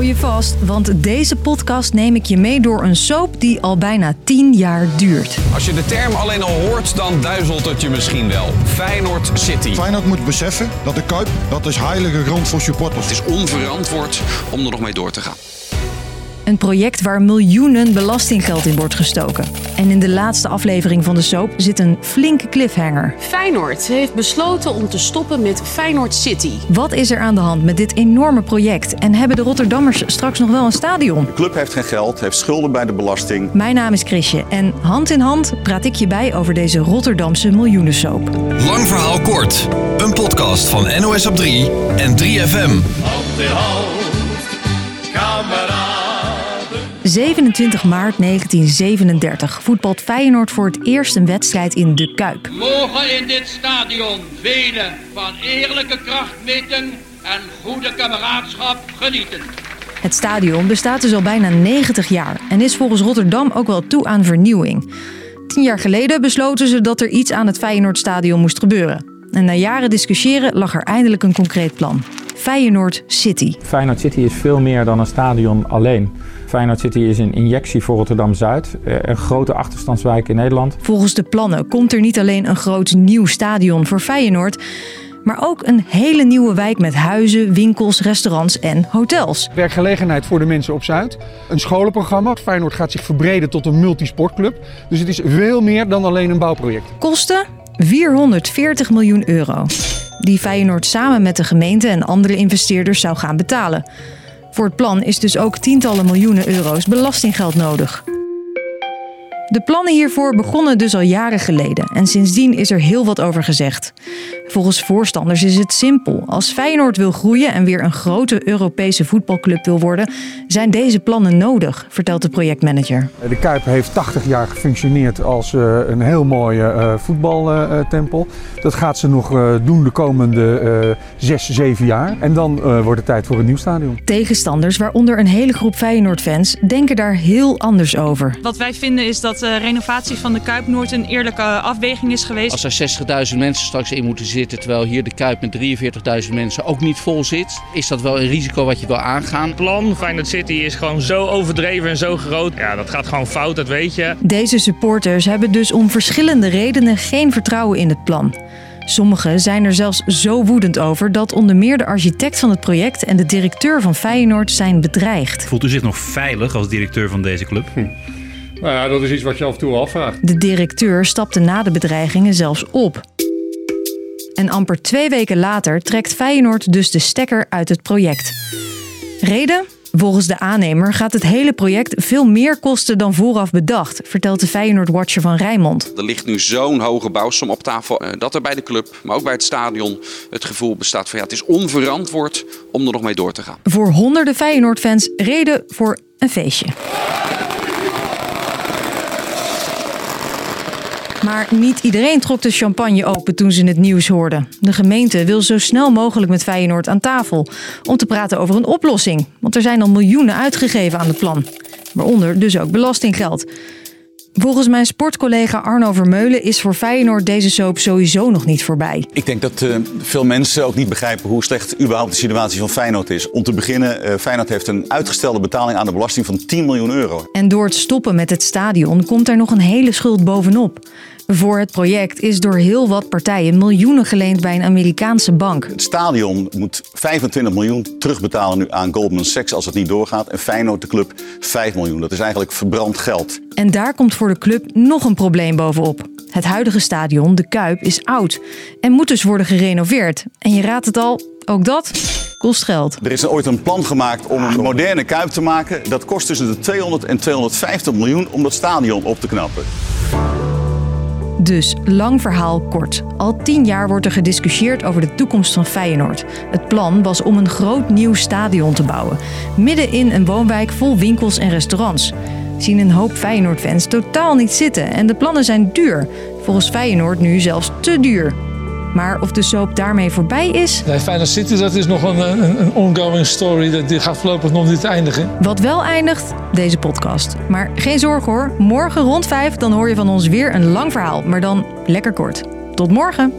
Hou je vast, want deze podcast neem ik je mee door een soap die al bijna 10 jaar duurt. Als je de term alleen al hoort, dan duizelt het je misschien wel. Feyenoord City. Feyenoord moet beseffen dat de Kuip, dat is heilige grond voor supporters. Het is onverantwoord om er nog mee door te gaan. Een project waar miljoenen belastinggeld in wordt gestoken. En in de laatste aflevering van de soap zit een flinke cliffhanger. Feyenoord heeft besloten om te stoppen met Feyenoord City. Wat is er aan de hand met dit enorme project? En hebben de Rotterdammers straks nog wel een stadion? De club heeft geen geld, heeft schulden bij de belasting. Mijn naam is Chrisje en hand in hand praat ik je bij over deze Rotterdamse miljoenensoap. Lang verhaal kort. Een podcast van NOS op 3 en 3FM. Hand in hand, 27 maart 1937 voetbalt Feyenoord voor het eerst een wedstrijd in De Kuip. Mogen in dit stadion velen van eerlijke krachtmeting en goede kameraadschap genieten. Het stadion bestaat dus al bijna 90 jaar en is volgens Rotterdam ook wel toe aan vernieuwing. Tien jaar geleden besloten ze dat er iets aan het Feyenoordstadion moest gebeuren. En na jaren discussiëren lag er eindelijk een concreet plan. Feyenoord City. Feyenoord City is veel meer dan een stadion alleen. Feyenoord City is een injectie voor Rotterdam-Zuid, eh, een grote achterstandswijk in Nederland. Volgens de plannen komt er niet alleen een groot nieuw stadion voor Feyenoord, maar ook een hele nieuwe wijk met huizen, winkels, restaurants en hotels. Werkgelegenheid voor de mensen op Zuid. Een scholenprogramma. Feyenoord gaat zich verbreden tot een multisportclub. Dus het is veel meer dan alleen een bouwproject. Kosten 440 miljoen euro. Die Feyenoord samen met de gemeente en andere investeerders zou gaan betalen. Voor het plan is dus ook tientallen miljoenen euro's belastinggeld nodig. De plannen hiervoor begonnen dus al jaren geleden en sindsdien is er heel wat over gezegd. Volgens voorstanders is het simpel. Als Feyenoord wil groeien en weer een grote Europese voetbalclub wil worden, zijn deze plannen nodig, vertelt de projectmanager. De Kuip heeft 80 jaar gefunctioneerd als uh, een heel mooie uh, voetbaltempel. Dat gaat ze nog uh, doen de komende 6, 7 jaar. En dan wordt het tijd voor een nieuw stadion. Tegenstanders, waaronder een hele groep Feyenoord-fans, denken daar heel anders over. Wat wij vinden is dat de renovatie van de Kuip nooit een eerlijke afweging is geweest. Als er 60.000 mensen straks in moeten zitten, terwijl hier de Kuip met 43.000 mensen ook niet vol zit, is dat wel een risico wat je wil aangaan. Het plan Feyenoord City is gewoon zo overdreven en zo groot. Ja, dat gaat gewoon fout, dat weet je. Deze supporters hebben dus om verschillende redenen geen vertrouwen in het plan. Sommigen zijn er zelfs zo woedend over dat onder meer de architect van het project en de directeur van Feyenoord zijn bedreigd. Voelt u zich nog veilig als directeur van deze club? Hm. Nou ja, dat is iets wat je af en toe afvraagt. De directeur stapte na de bedreigingen zelfs op. En amper twee weken later trekt Feyenoord dus de stekker uit het project. Reden? Volgens de aannemer gaat het hele project veel meer kosten dan vooraf bedacht, vertelt de Feyenoord-watcher van Rijnmond. Er ligt nu zo'n hoge bouwsom op tafel eh, dat er bij de club, maar ook bij het stadion, het gevoel bestaat van ja, het is onverantwoord om er nog mee door te gaan. Voor honderden Feyenoord-fans reden voor een feestje. Maar niet iedereen trok de champagne open toen ze het nieuws hoorden. De gemeente wil zo snel mogelijk met Feyenoord aan tafel om te praten over een oplossing. Want er zijn al miljoenen uitgegeven aan het plan. Waaronder dus ook belastinggeld. Volgens mijn sportcollega Arno Vermeulen is voor Feyenoord deze soap sowieso nog niet voorbij. Ik denk dat uh, veel mensen ook niet begrijpen hoe slecht überhaupt de situatie van Feyenoord is. Om te beginnen, uh, Feyenoord heeft een uitgestelde betaling aan de belasting van 10 miljoen euro. En door het stoppen met het stadion komt er nog een hele schuld bovenop. Voor het project is door heel wat partijen miljoenen geleend bij een Amerikaanse bank. Het stadion moet 25 miljoen terugbetalen nu aan Goldman Sachs als het niet doorgaat. En Feyenoord, de club, 5 miljoen. Dat is eigenlijk verbrand geld. En daar komt voor de club nog een probleem bovenop. Het huidige stadion, de Kuip, is oud en moet dus worden gerenoveerd. En je raadt het al, ook dat kost geld. Er is ooit een plan gemaakt om een moderne Kuip te maken. Dat kost tussen de 200 en 250 miljoen om dat stadion op te knappen. Dus, lang verhaal kort. Al tien jaar wordt er gediscussieerd over de toekomst van Feyenoord. Het plan was om een groot nieuw stadion te bouwen. Midden in een woonwijk vol winkels en restaurants. Zien een hoop Feyenoord-fans totaal niet zitten en de plannen zijn duur. Volgens Feyenoord nu zelfs te duur. Maar of de soap daarmee voorbij is? Nee, Feyenoord City dat is nog een, een, een ongoing story. Dat, die gaat voorlopig nog niet eindigen. Wat wel eindigt, deze podcast. Maar geen zorgen hoor, morgen rond vijf dan hoor je van ons weer een lang verhaal. Maar dan lekker kort. Tot morgen!